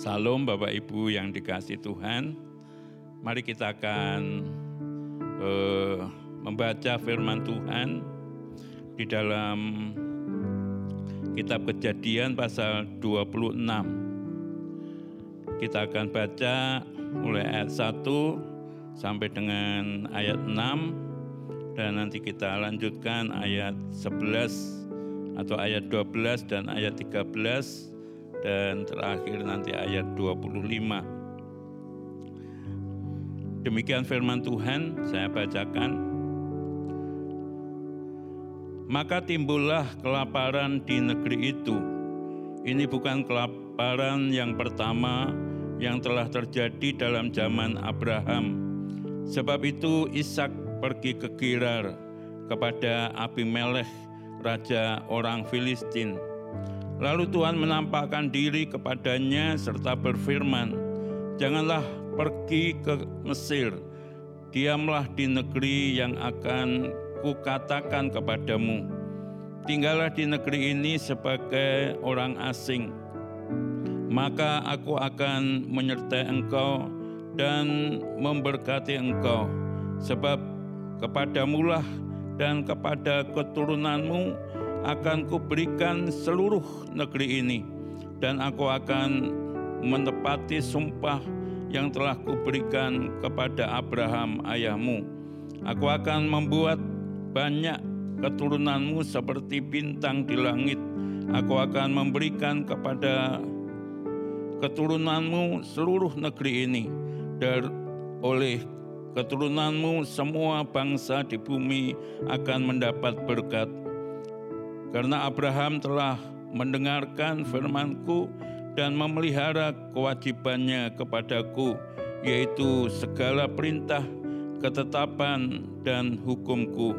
Salam Bapak Ibu yang dikasih Tuhan. Mari kita akan uh, membaca firman Tuhan di dalam kitab Kejadian pasal 26. Kita akan baca mulai ayat 1 sampai dengan ayat 6 dan nanti kita lanjutkan ayat 11 atau ayat 12 dan ayat 13 dan terakhir nanti ayat 25. Demikian firman Tuhan, saya bacakan. Maka timbullah kelaparan di negeri itu. Ini bukan kelaparan yang pertama yang telah terjadi dalam zaman Abraham. Sebab itu Ishak pergi ke Girar kepada Abimelech, raja orang Filistin Lalu Tuhan menampakkan diri kepadanya serta berfirman, "Janganlah pergi ke Mesir, diamlah di negeri yang akan kukatakan kepadamu. Tinggallah di negeri ini sebagai orang asing, maka aku akan menyertai engkau dan memberkati engkau, sebab kepadamulah dan kepada keturunanmu akan kuberikan seluruh negeri ini dan aku akan menepati sumpah yang telah kuberikan kepada Abraham ayahmu. Aku akan membuat banyak keturunanmu seperti bintang di langit. Aku akan memberikan kepada keturunanmu seluruh negeri ini dan oleh keturunanmu semua bangsa di bumi akan mendapat berkat karena Abraham telah mendengarkan firmanku dan memelihara kewajibannya kepadaku, yaitu segala perintah, ketetapan, dan hukumku.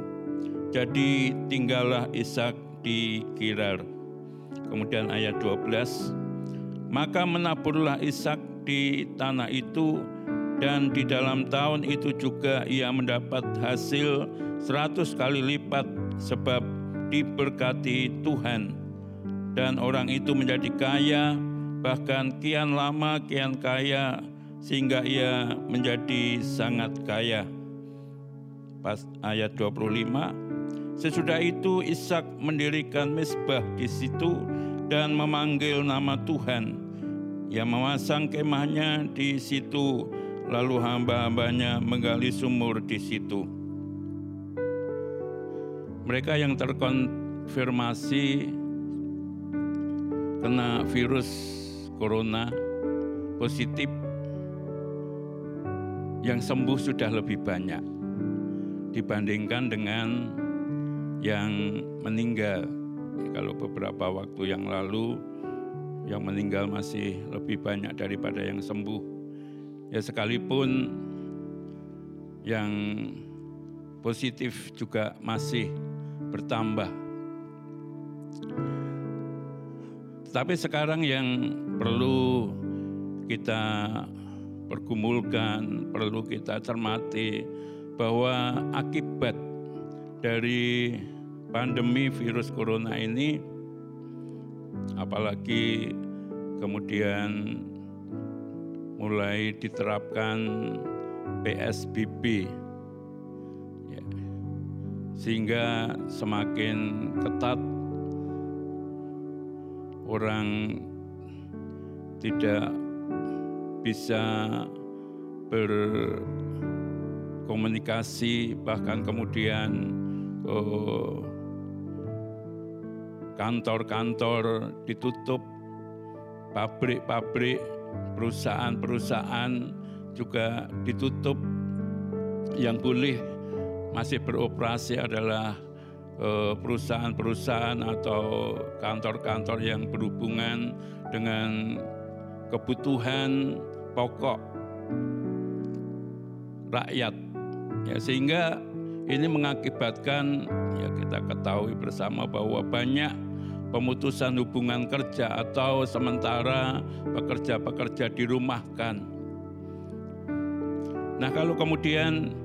Jadi tinggallah Ishak di Kirar. Kemudian ayat 12, maka menaburlah Ishak di tanah itu dan di dalam tahun itu juga ia mendapat hasil seratus kali lipat sebab diberkati Tuhan dan orang itu menjadi kaya bahkan kian lama kian kaya sehingga ia menjadi sangat kaya. Pas ayat 25 Sesudah itu Ishak mendirikan mesbah di situ dan memanggil nama Tuhan. Ia memasang kemahnya di situ lalu hamba-hambanya menggali sumur di situ. Mereka yang terkonfirmasi kena virus corona positif yang sembuh sudah lebih banyak dibandingkan dengan yang meninggal. Kalau beberapa waktu yang lalu yang meninggal masih lebih banyak daripada yang sembuh. Ya sekalipun yang positif juga masih bertambah. Tapi sekarang yang perlu kita pergumulkan, perlu kita cermati bahwa akibat dari pandemi virus corona ini apalagi kemudian mulai diterapkan PSBB sehingga semakin ketat orang tidak bisa berkomunikasi bahkan kemudian oh, kantor-kantor ditutup pabrik-pabrik perusahaan-perusahaan juga ditutup yang boleh masih beroperasi adalah eh, perusahaan-perusahaan atau kantor-kantor yang berhubungan dengan kebutuhan pokok rakyat ya sehingga ini mengakibatkan ya kita ketahui bersama bahwa banyak pemutusan hubungan kerja atau sementara pekerja-pekerja dirumahkan. Nah, kalau kemudian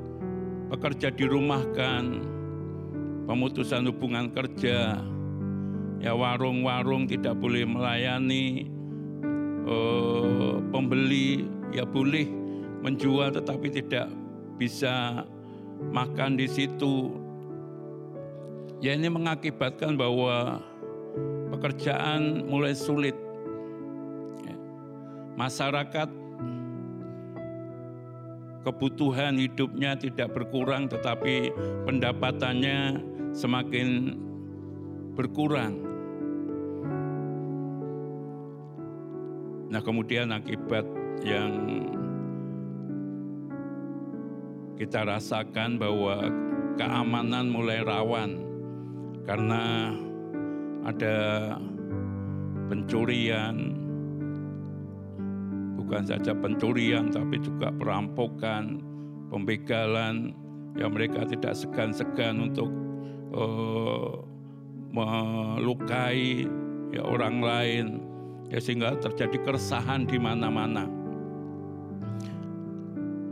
pekerja dirumahkan, pemutusan hubungan kerja, ya warung-warung tidak boleh melayani, uh, membeli, ya boleh menjual tetapi tidak bisa makan di situ. Ya ini mengakibatkan bahwa pekerjaan mulai sulit. Ya. Masyarakat kebutuhan hidupnya tidak berkurang tetapi pendapatannya semakin berkurang. Nah, kemudian akibat yang kita rasakan bahwa keamanan mulai rawan karena ada pencurian, bukan saja pencurian tapi juga perampokan, pembegalan, yang mereka tidak segan-segan untuk uh, melukai ya orang lain ya sehingga terjadi keresahan di mana-mana.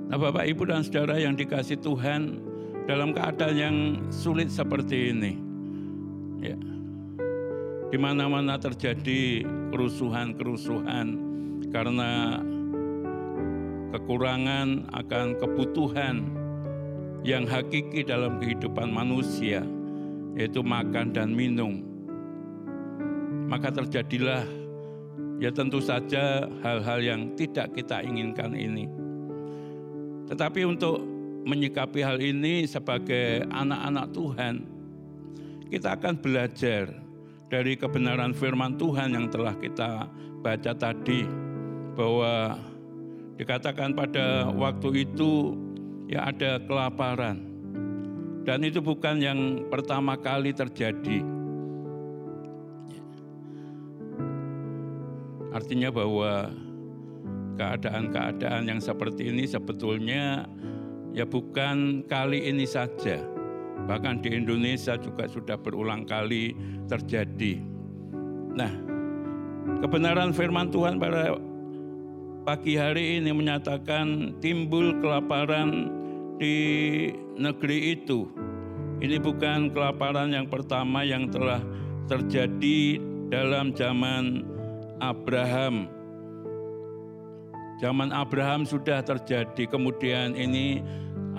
Nah, Bapak Ibu dan Saudara yang dikasih Tuhan dalam keadaan yang sulit seperti ini. Ya. Di mana-mana terjadi kerusuhan-kerusuhan karena kekurangan akan kebutuhan yang hakiki dalam kehidupan manusia, yaitu makan dan minum. Maka terjadilah Ya tentu saja hal-hal yang tidak kita inginkan ini. Tetapi untuk menyikapi hal ini sebagai anak-anak Tuhan, kita akan belajar dari kebenaran firman Tuhan yang telah kita baca tadi bahwa dikatakan pada waktu itu ya ada kelaparan dan itu bukan yang pertama kali terjadi Artinya bahwa keadaan-keadaan yang seperti ini sebetulnya ya bukan kali ini saja. Bahkan di Indonesia juga sudah berulang kali terjadi. Nah, kebenaran firman Tuhan pada pagi hari ini menyatakan timbul kelaparan di negeri itu. Ini bukan kelaparan yang pertama yang telah terjadi dalam zaman Abraham. Zaman Abraham sudah terjadi, kemudian ini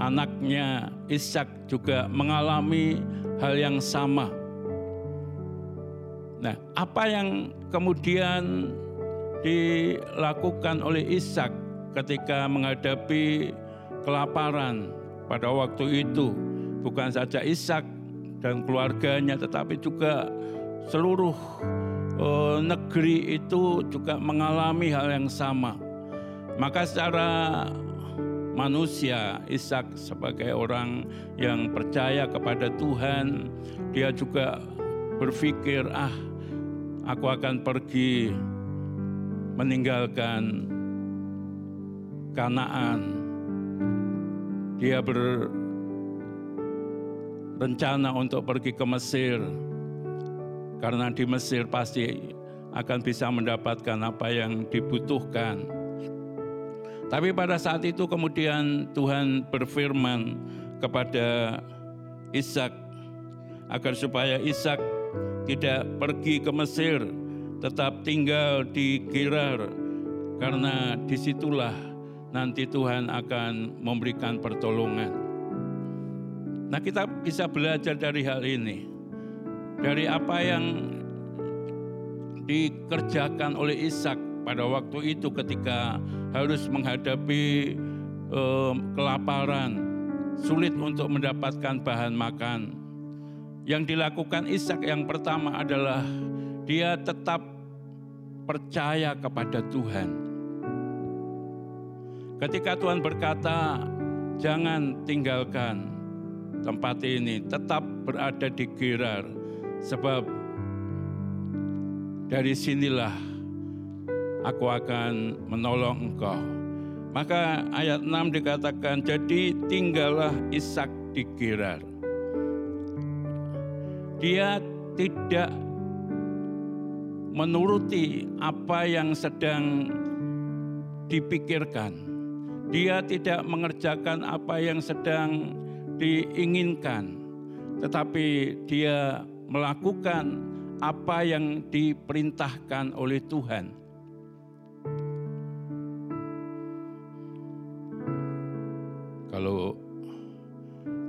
anaknya Ishak juga mengalami hal yang sama. Nah, apa yang kemudian dilakukan oleh Ishak ketika menghadapi kelaparan pada waktu itu? Bukan saja Ishak dan keluarganya, tetapi juga seluruh uh, negeri itu juga mengalami hal yang sama. Maka secara manusia, Ishak sebagai orang yang percaya kepada Tuhan, dia juga berpikir, ah aku akan pergi meninggalkan Kanaan. Dia berencana untuk pergi ke Mesir karena di Mesir pasti akan bisa mendapatkan apa yang dibutuhkan. Tapi pada saat itu kemudian Tuhan berfirman kepada Ishak agar supaya Ishak tidak pergi ke Mesir, tetap tinggal di Gerar karena di situlah nanti Tuhan akan memberikan pertolongan. Nah kita bisa belajar dari hal ini dari apa yang dikerjakan oleh Ishak pada waktu itu ketika harus menghadapi eh, kelaparan, sulit untuk mendapatkan bahan makan. Yang dilakukan Ishak yang pertama adalah dia tetap percaya kepada Tuhan. Ketika Tuhan berkata, "Jangan tinggalkan tempat ini, tetap berada di Gerar." Sebab dari sinilah aku akan menolong engkau. Maka ayat 6 dikatakan, jadi tinggallah Ishak di Gerar. Dia tidak menuruti apa yang sedang dipikirkan. Dia tidak mengerjakan apa yang sedang diinginkan, tetapi dia melakukan apa yang diperintahkan oleh Tuhan. Kalau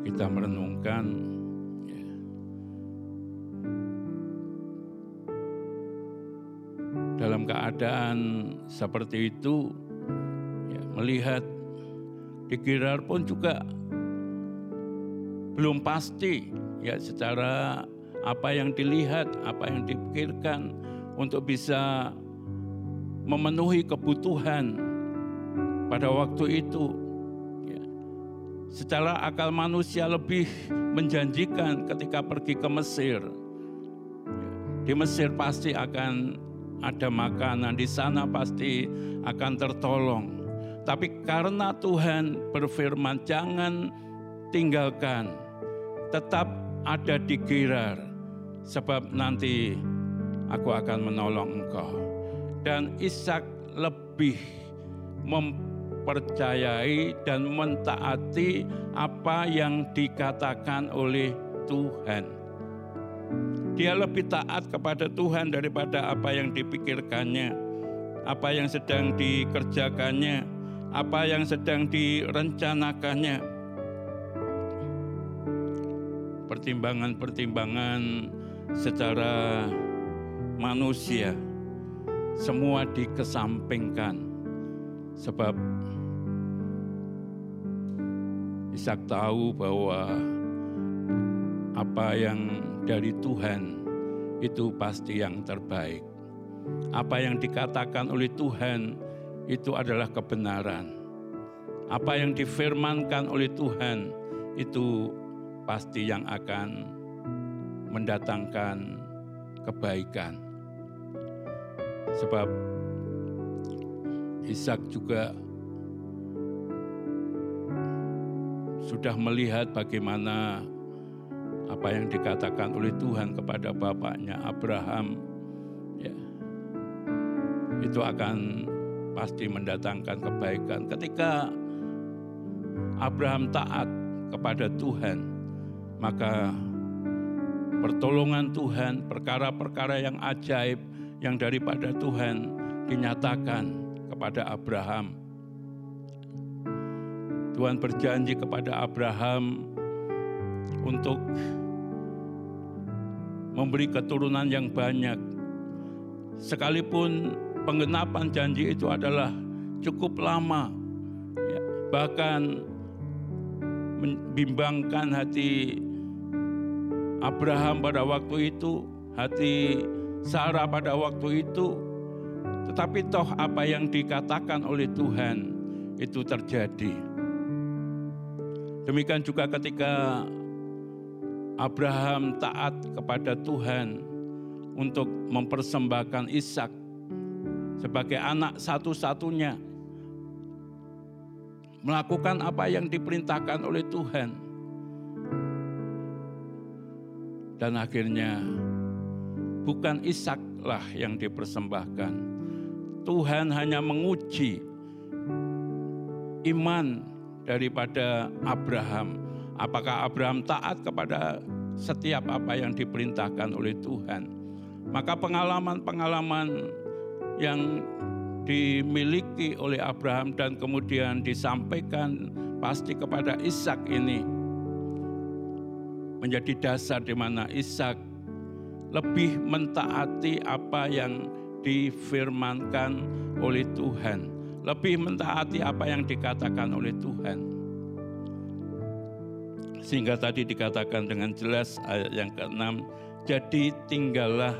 kita merenungkan dalam keadaan seperti itu ya, melihat di pun juga belum pasti ya secara apa yang dilihat, apa yang dipikirkan untuk bisa memenuhi kebutuhan pada waktu itu. Ya. Secara akal manusia lebih menjanjikan ketika pergi ke Mesir. Ya. Di Mesir pasti akan ada makanan, di sana pasti akan tertolong. Tapi karena Tuhan berfirman, "Jangan tinggalkan, tetap ada di Gerar, sebab nanti aku akan menolong engkau." dan Ishak lebih mempercayai dan mentaati apa yang dikatakan oleh Tuhan. Dia lebih taat kepada Tuhan daripada apa yang dipikirkannya, apa yang sedang dikerjakannya, apa yang sedang direncanakannya. Pertimbangan-pertimbangan secara manusia semua dikesampingkan. Sebab Ishak tahu bahwa apa yang dari Tuhan itu pasti yang terbaik. Apa yang dikatakan oleh Tuhan itu adalah kebenaran. Apa yang difirmankan oleh Tuhan itu pasti yang akan mendatangkan kebaikan. Sebab Ishak juga sudah melihat bagaimana apa yang dikatakan oleh Tuhan kepada bapaknya Abraham ya itu akan pasti mendatangkan kebaikan ketika Abraham taat kepada Tuhan maka pertolongan Tuhan perkara-perkara yang ajaib yang daripada Tuhan dinyatakan kepada Abraham. Tuhan berjanji kepada Abraham untuk memberi keturunan yang banyak. Sekalipun penggenapan janji itu adalah cukup lama, ya, bahkan membimbangkan hati Abraham pada waktu itu, hati Sarah pada waktu itu. Tetapi toh apa yang dikatakan oleh Tuhan itu terjadi. Demikian juga ketika Abraham taat kepada Tuhan untuk mempersembahkan Ishak sebagai anak satu-satunya melakukan apa yang diperintahkan oleh Tuhan. Dan akhirnya bukan Ishaklah yang dipersembahkan. Tuhan hanya menguji iman daripada Abraham. Apakah Abraham taat kepada setiap apa yang diperintahkan oleh Tuhan? Maka pengalaman-pengalaman yang dimiliki oleh Abraham dan kemudian disampaikan pasti kepada Ishak ini menjadi dasar di mana Ishak lebih mentaati apa yang difirmankan oleh Tuhan, lebih mentaati apa yang dikatakan oleh Tuhan. Sehingga tadi dikatakan dengan jelas ayat yang ke-6, jadi tinggallah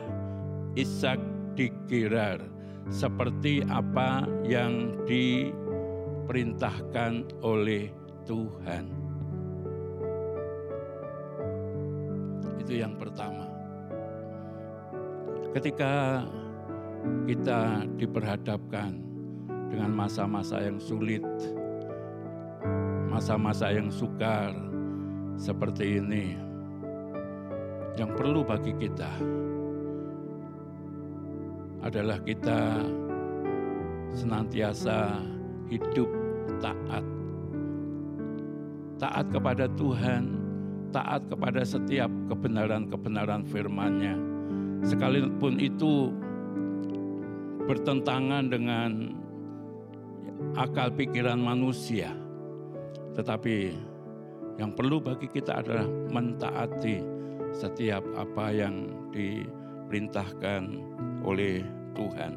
Ishak di Gerar seperti apa yang diperintahkan oleh Tuhan. Itu yang pertama ketika kita diperhadapkan dengan masa-masa yang sulit, masa-masa yang sukar seperti ini, yang perlu bagi kita adalah kita senantiasa hidup taat. Taat kepada Tuhan, taat kepada setiap kebenaran-kebenaran firman-Nya sekalipun itu bertentangan dengan akal pikiran manusia. Tetapi yang perlu bagi kita adalah mentaati setiap apa yang diperintahkan oleh Tuhan.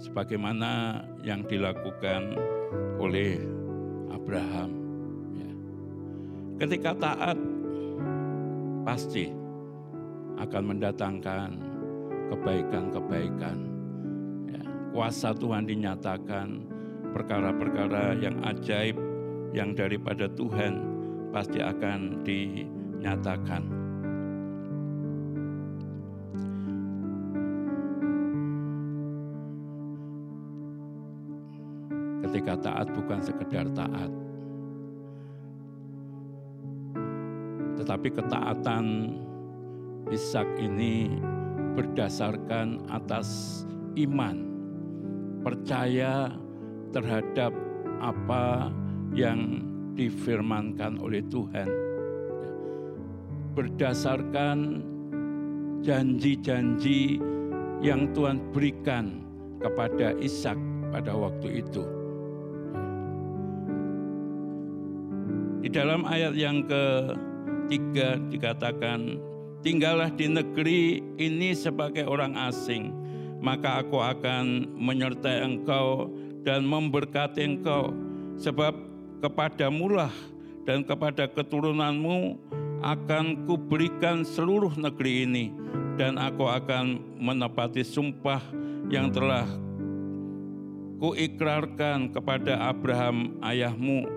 Sebagaimana yang dilakukan oleh Abraham. Ya. Ketika taat, pasti akan mendatangkan kebaikan-kebaikan. Ya. Kuasa Tuhan dinyatakan, perkara-perkara yang ajaib yang daripada Tuhan pasti akan dinyatakan. Ketika taat bukan sekedar taat, tetapi ketaatan Ishak ini berdasarkan atas iman, percaya terhadap apa yang difirmankan oleh Tuhan. Berdasarkan janji-janji yang Tuhan berikan kepada Ishak pada waktu itu. Di dalam ayat yang ketiga dikatakan, tinggallah di negeri ini sebagai orang asing, maka aku akan menyertai engkau dan memberkati engkau, sebab kepadamulah dan kepada keturunanmu akan kuberikan seluruh negeri ini dan aku akan menepati sumpah yang telah kuikrarkan kepada Abraham ayahmu.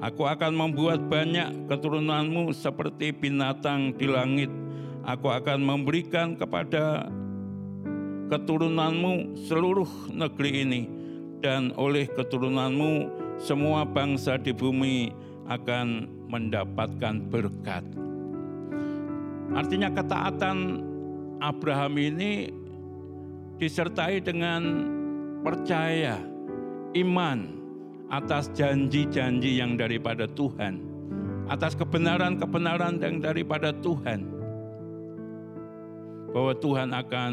Aku akan membuat banyak keturunanmu seperti binatang di langit. Aku akan memberikan kepada keturunanmu seluruh negeri ini dan oleh keturunanmu semua bangsa di bumi akan mendapatkan berkat. Artinya ketaatan Abraham ini disertai dengan percaya, iman atas janji-janji yang daripada Tuhan, atas kebenaran-kebenaran yang daripada Tuhan. Bahwa Tuhan akan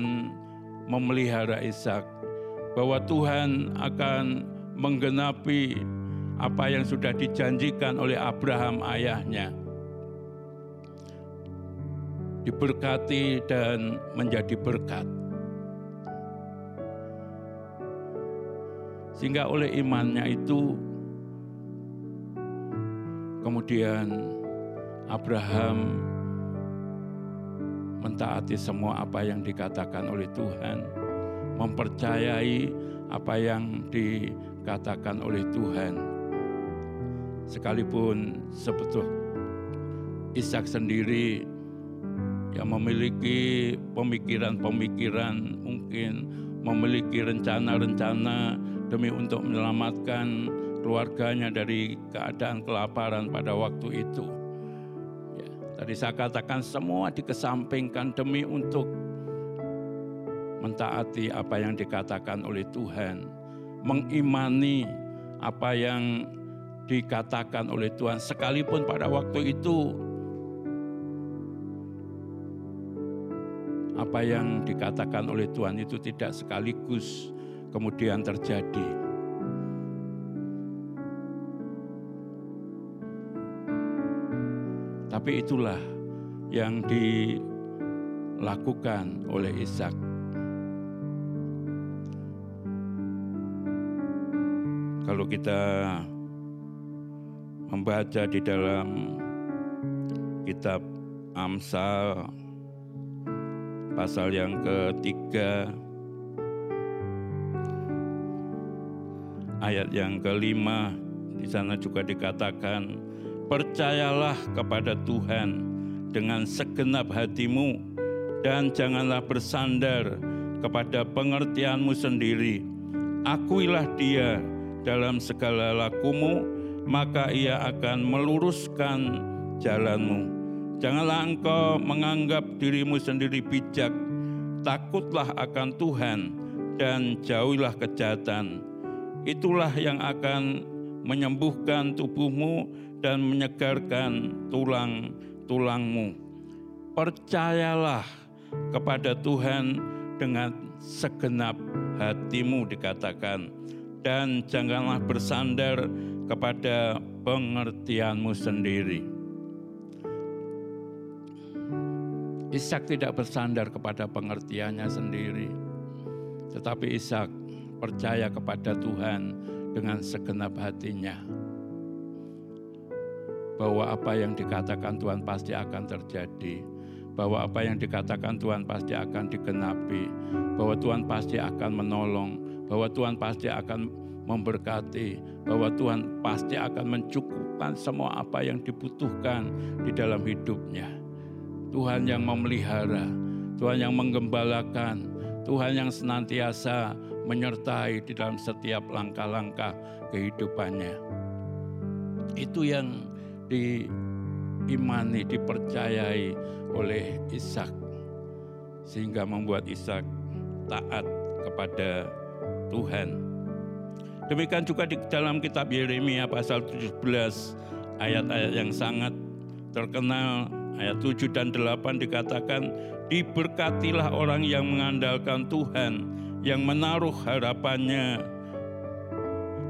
memelihara Ishak bahwa Tuhan akan menggenapi apa yang sudah dijanjikan oleh Abraham ayahnya. Diberkati dan menjadi berkat. Sehingga oleh imannya itu kemudian Abraham mentaati semua apa yang dikatakan oleh Tuhan mempercayai apa yang dikatakan oleh Tuhan. Sekalipun sebetul Ishak sendiri yang memiliki pemikiran-pemikiran mungkin memiliki rencana-rencana demi untuk menyelamatkan keluarganya dari keadaan kelaparan pada waktu itu. Ya, tadi saya katakan semua dikesampingkan demi untuk mentaati apa yang dikatakan oleh Tuhan, mengimani apa yang dikatakan oleh Tuhan, sekalipun pada waktu itu apa yang dikatakan oleh Tuhan itu tidak sekaligus kemudian terjadi. Tapi itulah yang dilakukan oleh Ishak Kalau kita membaca di dalam kitab Amsal pasal yang ketiga ayat yang kelima. Di sana juga dikatakan percayalah kepada Tuhan dengan segenap hatimu dan janganlah bersandar kepada pengertianmu sendiri. Akuilah dia dalam segala lakumu, maka ia akan meluruskan jalanmu. Janganlah engkau menganggap dirimu sendiri bijak, takutlah akan Tuhan dan jauhilah kejahatan. Itulah yang akan menyembuhkan tubuhmu dan menyegarkan tulang-tulangmu. Percayalah kepada Tuhan dengan segenap hatimu dikatakan dan janganlah bersandar kepada pengertianmu sendiri. Ishak tidak bersandar kepada pengertiannya sendiri, tetapi Ishak percaya kepada Tuhan dengan segenap hatinya. Bahwa apa yang dikatakan Tuhan pasti akan terjadi, bahwa apa yang dikatakan Tuhan pasti akan digenapi, bahwa Tuhan pasti akan menolong, bahwa Tuhan pasti akan memberkati, bahwa Tuhan pasti akan mencukupkan semua apa yang dibutuhkan di dalam hidupnya. Tuhan yang memelihara, Tuhan yang menggembalakan, Tuhan yang senantiasa menyertai di dalam setiap langkah-langkah kehidupannya. Itu yang diimani, dipercayai oleh Ishak sehingga membuat Ishak taat kepada Tuhan. Demikian juga di dalam kitab Yeremia pasal 17 ayat-ayat yang sangat terkenal Ayat 7 dan 8 dikatakan, Diberkatilah orang yang mengandalkan Tuhan, yang menaruh harapannya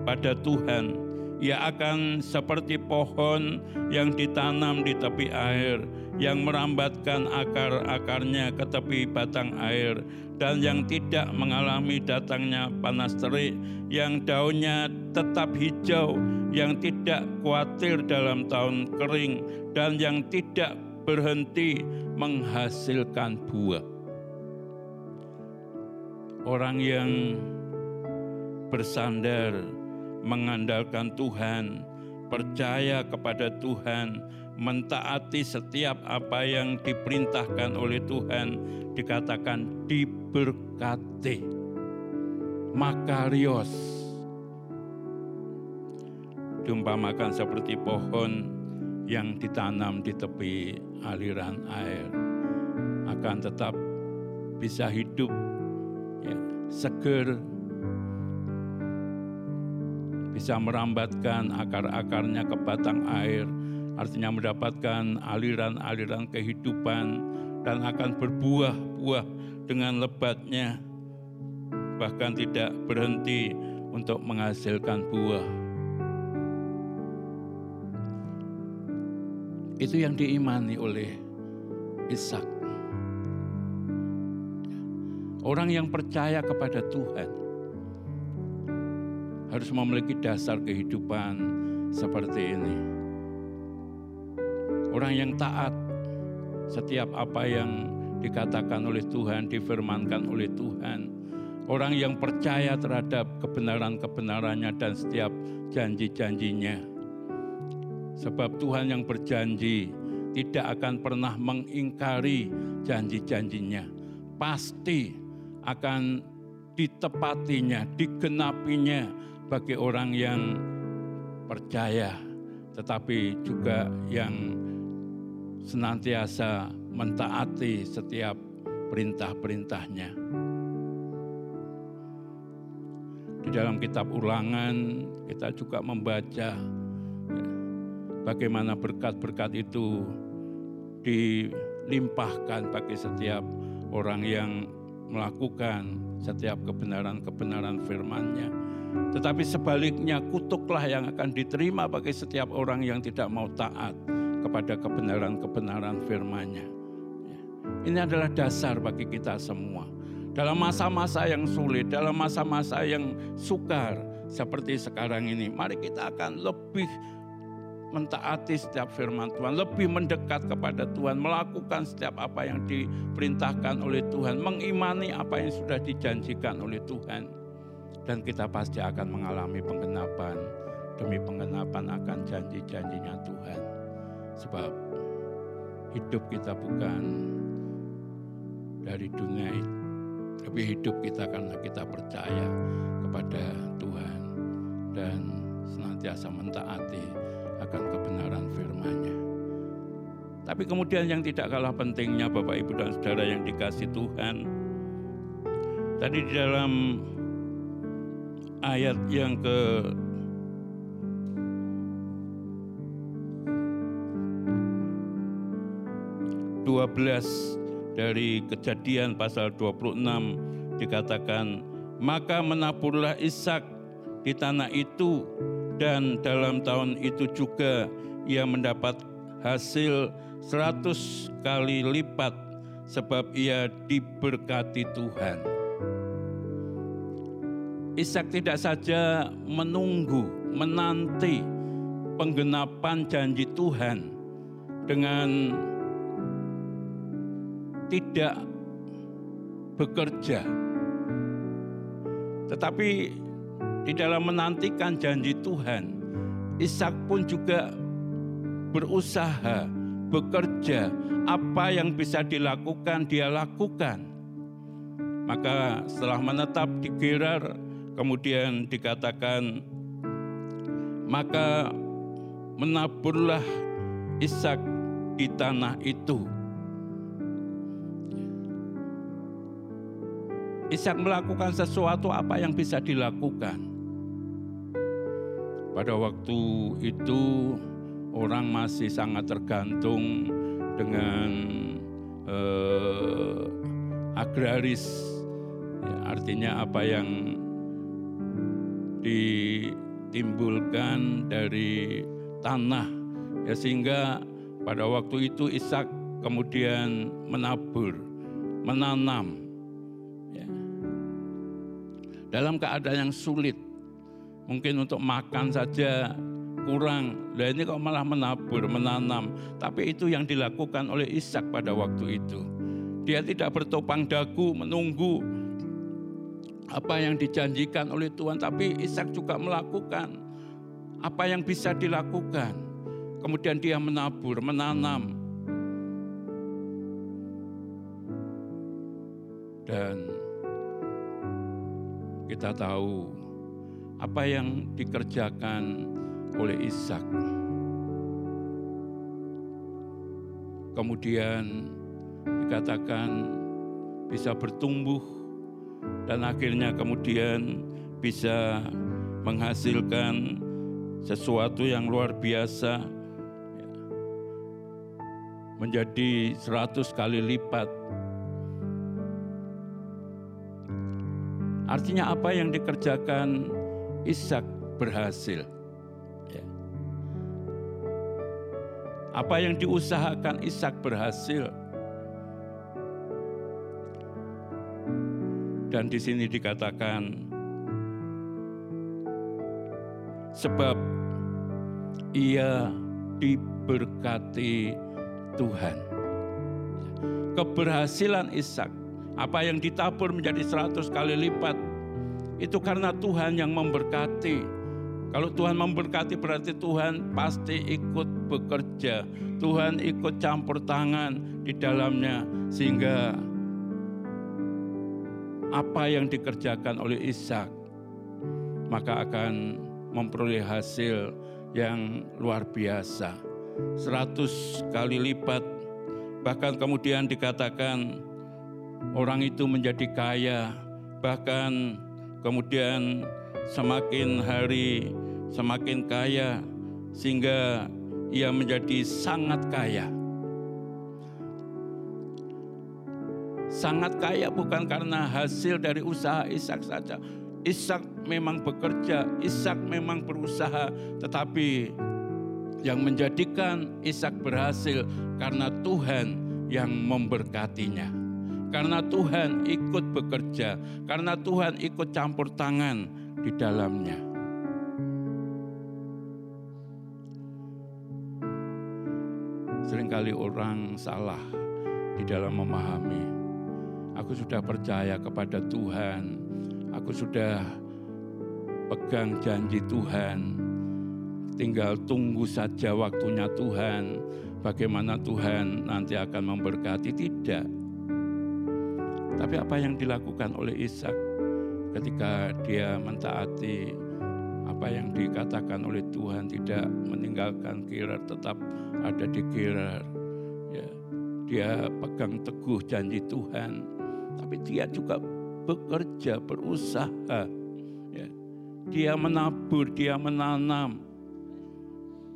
pada Tuhan. Ia akan seperti pohon yang ditanam di tepi air, yang merambatkan akar-akarnya ke tepi batang air, dan yang tidak mengalami datangnya panas terik, yang daunnya tetap hijau, yang tidak khawatir dalam tahun kering, dan yang tidak berhenti menghasilkan buah. Orang yang bersandar mengandalkan Tuhan, percaya kepada Tuhan, mentaati setiap apa yang diperintahkan oleh Tuhan, dikatakan diberkati. Makarios. Diumpamakan seperti pohon yang ditanam di tepi aliran air. Akan tetap bisa hidup ya, seger bisa merambatkan akar-akarnya ke batang air artinya mendapatkan aliran-aliran kehidupan dan akan berbuah-buah dengan lebatnya bahkan tidak berhenti untuk menghasilkan buah Itu yang diimani oleh Ishak. Orang yang percaya kepada Tuhan harus memiliki dasar kehidupan seperti ini. Orang yang taat setiap apa yang dikatakan oleh Tuhan, difirmankan oleh Tuhan. Orang yang percaya terhadap kebenaran-kebenarannya dan setiap janji-janjinya Sebab Tuhan yang berjanji tidak akan pernah mengingkari janji-janjinya. Pasti akan ditepatinya, digenapinya bagi orang yang percaya, tetapi juga yang senantiasa mentaati setiap perintah-perintahnya. Di dalam kitab ulangan kita juga membaca bagaimana berkat-berkat itu dilimpahkan bagi setiap orang yang melakukan setiap kebenaran-kebenaran firman-Nya. Tetapi sebaliknya kutuklah yang akan diterima bagi setiap orang yang tidak mau taat kepada kebenaran-kebenaran firman-Nya. Ini adalah dasar bagi kita semua. Dalam masa-masa yang sulit, dalam masa-masa yang sukar seperti sekarang ini, mari kita akan lebih mentaati setiap firman Tuhan, lebih mendekat kepada Tuhan, melakukan setiap apa yang diperintahkan oleh Tuhan, mengimani apa yang sudah dijanjikan oleh Tuhan. Dan kita pasti akan mengalami penggenapan demi penggenapan akan janji-janjinya Tuhan. Sebab hidup kita bukan dari dunia itu, tapi hidup kita karena kita percaya kepada Tuhan dan senantiasa mentaati akan kebenaran firman-Nya. Tapi kemudian yang tidak kalah pentingnya Bapak Ibu dan Saudara yang dikasih Tuhan. Tadi di dalam ayat yang ke dua belas dari kejadian pasal 26 dikatakan maka menaburlah Ishak di tanah itu dan dalam tahun itu juga ia mendapat hasil seratus kali lipat sebab ia diberkati Tuhan. Ishak tidak saja menunggu, menanti penggenapan janji Tuhan dengan tidak bekerja, tetapi di dalam menantikan janji Tuhan, Ishak pun juga berusaha, bekerja, apa yang bisa dilakukan dia lakukan. Maka setelah menetap di Gerar, kemudian dikatakan, maka menaburlah Ishak di tanah itu. Ishak melakukan sesuatu apa yang bisa dilakukan. Pada waktu itu orang masih sangat tergantung dengan eh, agraris, ya, artinya apa yang ditimbulkan dari tanah, ya sehingga pada waktu itu Ishak kemudian menabur, menanam, ya. dalam keadaan yang sulit mungkin untuk makan saja kurang. Nah ini kok malah menabur, menanam. Tapi itu yang dilakukan oleh Ishak pada waktu itu. Dia tidak bertopang dagu menunggu apa yang dijanjikan oleh Tuhan, tapi Ishak juga melakukan apa yang bisa dilakukan. Kemudian dia menabur, menanam. Dan kita tahu apa yang dikerjakan oleh Ishak. Kemudian dikatakan bisa bertumbuh dan akhirnya kemudian bisa menghasilkan sesuatu yang luar biasa menjadi seratus kali lipat. Artinya apa yang dikerjakan Ishak berhasil. Ya. Apa yang diusahakan Ishak berhasil. Dan di sini dikatakan sebab ia diberkati Tuhan. Keberhasilan Ishak, apa yang ditabur menjadi seratus kali lipat itu karena Tuhan yang memberkati. Kalau Tuhan memberkati berarti Tuhan pasti ikut bekerja. Tuhan ikut campur tangan di dalamnya sehingga apa yang dikerjakan oleh Ishak maka akan memperoleh hasil yang luar biasa. Seratus kali lipat bahkan kemudian dikatakan orang itu menjadi kaya bahkan kemudian semakin hari semakin kaya sehingga ia menjadi sangat kaya. Sangat kaya bukan karena hasil dari usaha Ishak saja. Ishak memang bekerja, Ishak memang berusaha, tetapi yang menjadikan Ishak berhasil karena Tuhan yang memberkatinya. Karena Tuhan ikut bekerja, karena Tuhan ikut campur tangan di dalamnya. Seringkali orang salah di dalam memahami. Aku sudah percaya kepada Tuhan, aku sudah pegang janji Tuhan, tinggal tunggu saja waktunya Tuhan. Bagaimana Tuhan nanti akan memberkati? Tidak. Tapi apa yang dilakukan oleh Ishak ketika dia mentaati apa yang dikatakan oleh Tuhan tidak meninggalkan Gerar tetap ada di Gerar ya dia pegang teguh janji Tuhan tapi dia juga bekerja berusaha ya dia menabur dia menanam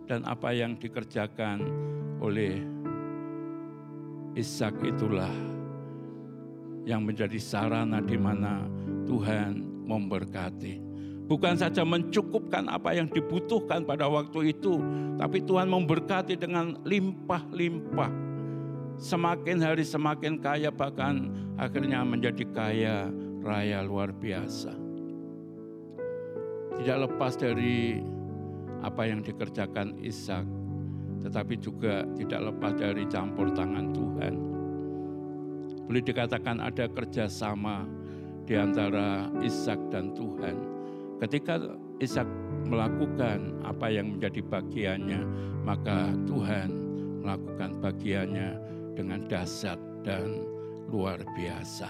dan apa yang dikerjakan oleh Ishak itulah yang menjadi sarana di mana Tuhan memberkati. bukan saja mencukupkan apa yang dibutuhkan pada waktu itu, tapi Tuhan memberkati dengan limpah-limpah. Semakin hari semakin kaya bahkan akhirnya menjadi kaya raya luar biasa. Tidak lepas dari apa yang dikerjakan Ishak, tetapi juga tidak lepas dari campur tangan Tuhan. Boleh dikatakan ada kerjasama di antara Ishak dan Tuhan. Ketika Ishak melakukan apa yang menjadi bagiannya, maka Tuhan melakukan bagiannya dengan dahsyat dan luar biasa.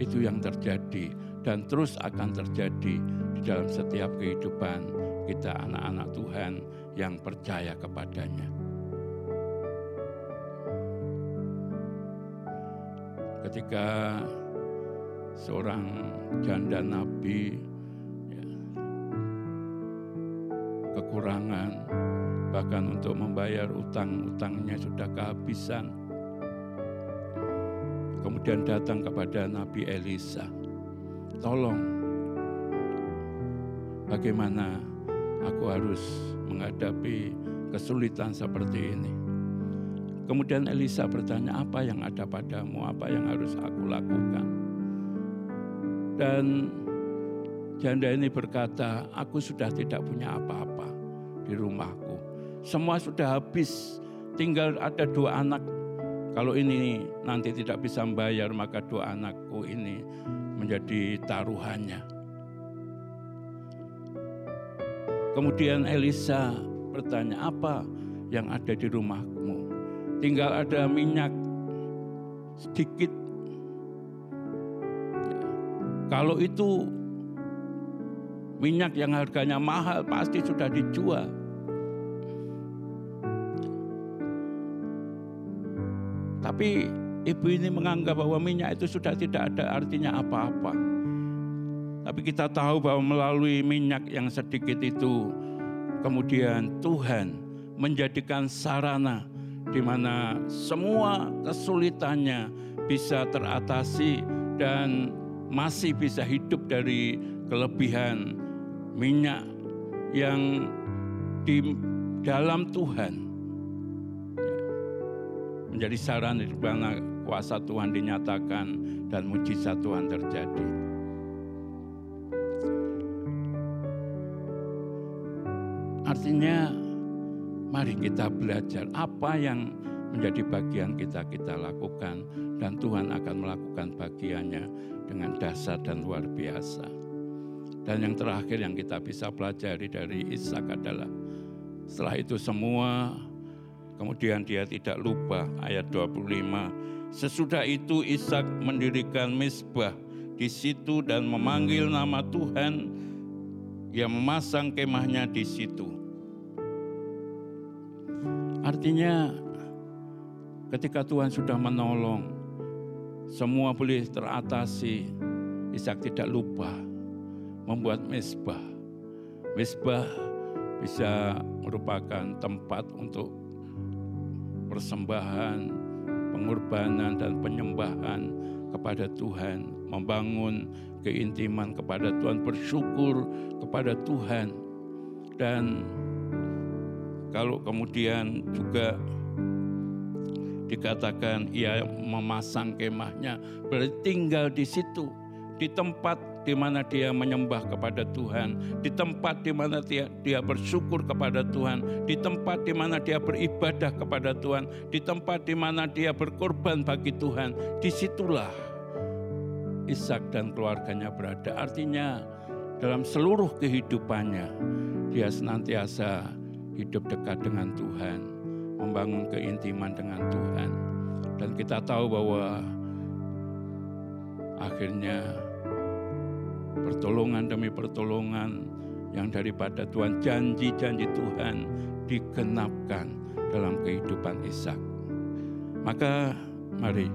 Itu yang terjadi dan terus akan terjadi di dalam setiap kehidupan kita anak-anak Tuhan yang percaya kepadanya. Ketika seorang janda nabi ya, kekurangan bahkan untuk membayar utang-utangnya sudah kehabisan. Kemudian datang kepada Nabi Elisa, tolong bagaimana aku harus menghadapi kesulitan seperti ini. Kemudian Elisa bertanya, apa yang ada padamu, apa yang harus aku lakukan? Dan janda ini berkata, aku sudah tidak punya apa-apa di rumahku semua sudah habis. Tinggal ada dua anak. Kalau ini nanti tidak bisa membayar, maka dua anakku ini menjadi taruhannya. Kemudian Elisa bertanya, apa yang ada di rumahmu? Tinggal ada minyak sedikit. Kalau itu minyak yang harganya mahal pasti sudah dijual. Tapi ibu ini menganggap bahwa minyak itu sudah tidak ada artinya apa-apa. Tapi kita tahu bahwa melalui minyak yang sedikit itu, kemudian Tuhan menjadikan sarana di mana semua kesulitannya bisa teratasi dan masih bisa hidup dari kelebihan minyak yang di dalam Tuhan menjadi saran di mana kuasa Tuhan dinyatakan dan mujizat Tuhan terjadi. Artinya mari kita belajar apa yang menjadi bagian kita kita lakukan dan Tuhan akan melakukan bagiannya dengan dasar dan luar biasa. Dan yang terakhir yang kita bisa pelajari dari Ishak adalah setelah itu semua Kemudian dia tidak lupa ayat 25. Sesudah itu Ishak mendirikan misbah di situ dan memanggil nama Tuhan yang memasang kemahnya di situ. Artinya ketika Tuhan sudah menolong, semua boleh teratasi. Ishak tidak lupa membuat misbah. Misbah bisa merupakan tempat untuk persembahan, pengorbanan dan penyembahan kepada Tuhan, membangun keintiman kepada Tuhan, bersyukur kepada Tuhan. Dan kalau kemudian juga dikatakan ia memasang kemahnya, berarti tinggal di situ, di tempat di mana dia menyembah kepada Tuhan, di tempat di mana dia, dia bersyukur kepada Tuhan, di tempat di mana dia beribadah kepada Tuhan, di tempat di mana dia berkorban bagi Tuhan, di situlah Ishak dan keluarganya berada. Artinya dalam seluruh kehidupannya dia senantiasa hidup dekat dengan Tuhan, membangun keintiman dengan Tuhan. Dan kita tahu bahwa akhirnya pertolongan demi pertolongan yang daripada Tuhan janji-janji Tuhan digenapkan dalam kehidupan Ishak. Maka mari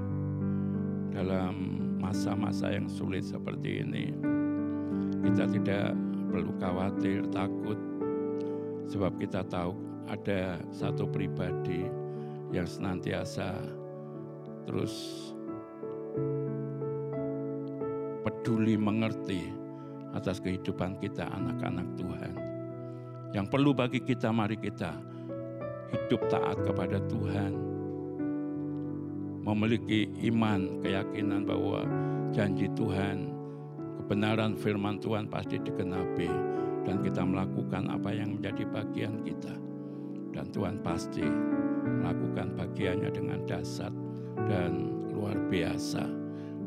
dalam masa-masa yang sulit seperti ini kita tidak perlu khawatir, takut sebab kita tahu ada satu pribadi yang senantiasa terus peduli mengerti atas kehidupan kita anak-anak Tuhan. Yang perlu bagi kita mari kita hidup taat kepada Tuhan. Memiliki iman, keyakinan bahwa janji Tuhan, kebenaran firman Tuhan pasti digenapi dan kita melakukan apa yang menjadi bagian kita. Dan Tuhan pasti melakukan bagiannya dengan dasar dan luar biasa.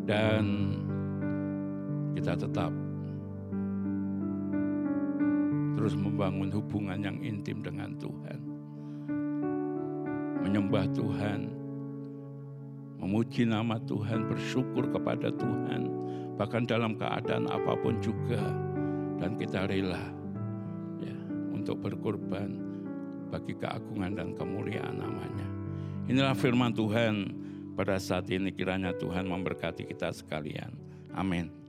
Dan kita tetap terus membangun hubungan yang intim dengan Tuhan. Menyembah Tuhan, memuji nama Tuhan, bersyukur kepada Tuhan, bahkan dalam keadaan apa pun juga. Dan kita rela ya, untuk berkorban bagi keagungan dan kemuliaan namanya. Inilah firman Tuhan pada saat ini kiranya Tuhan memberkati kita sekalian. Amin.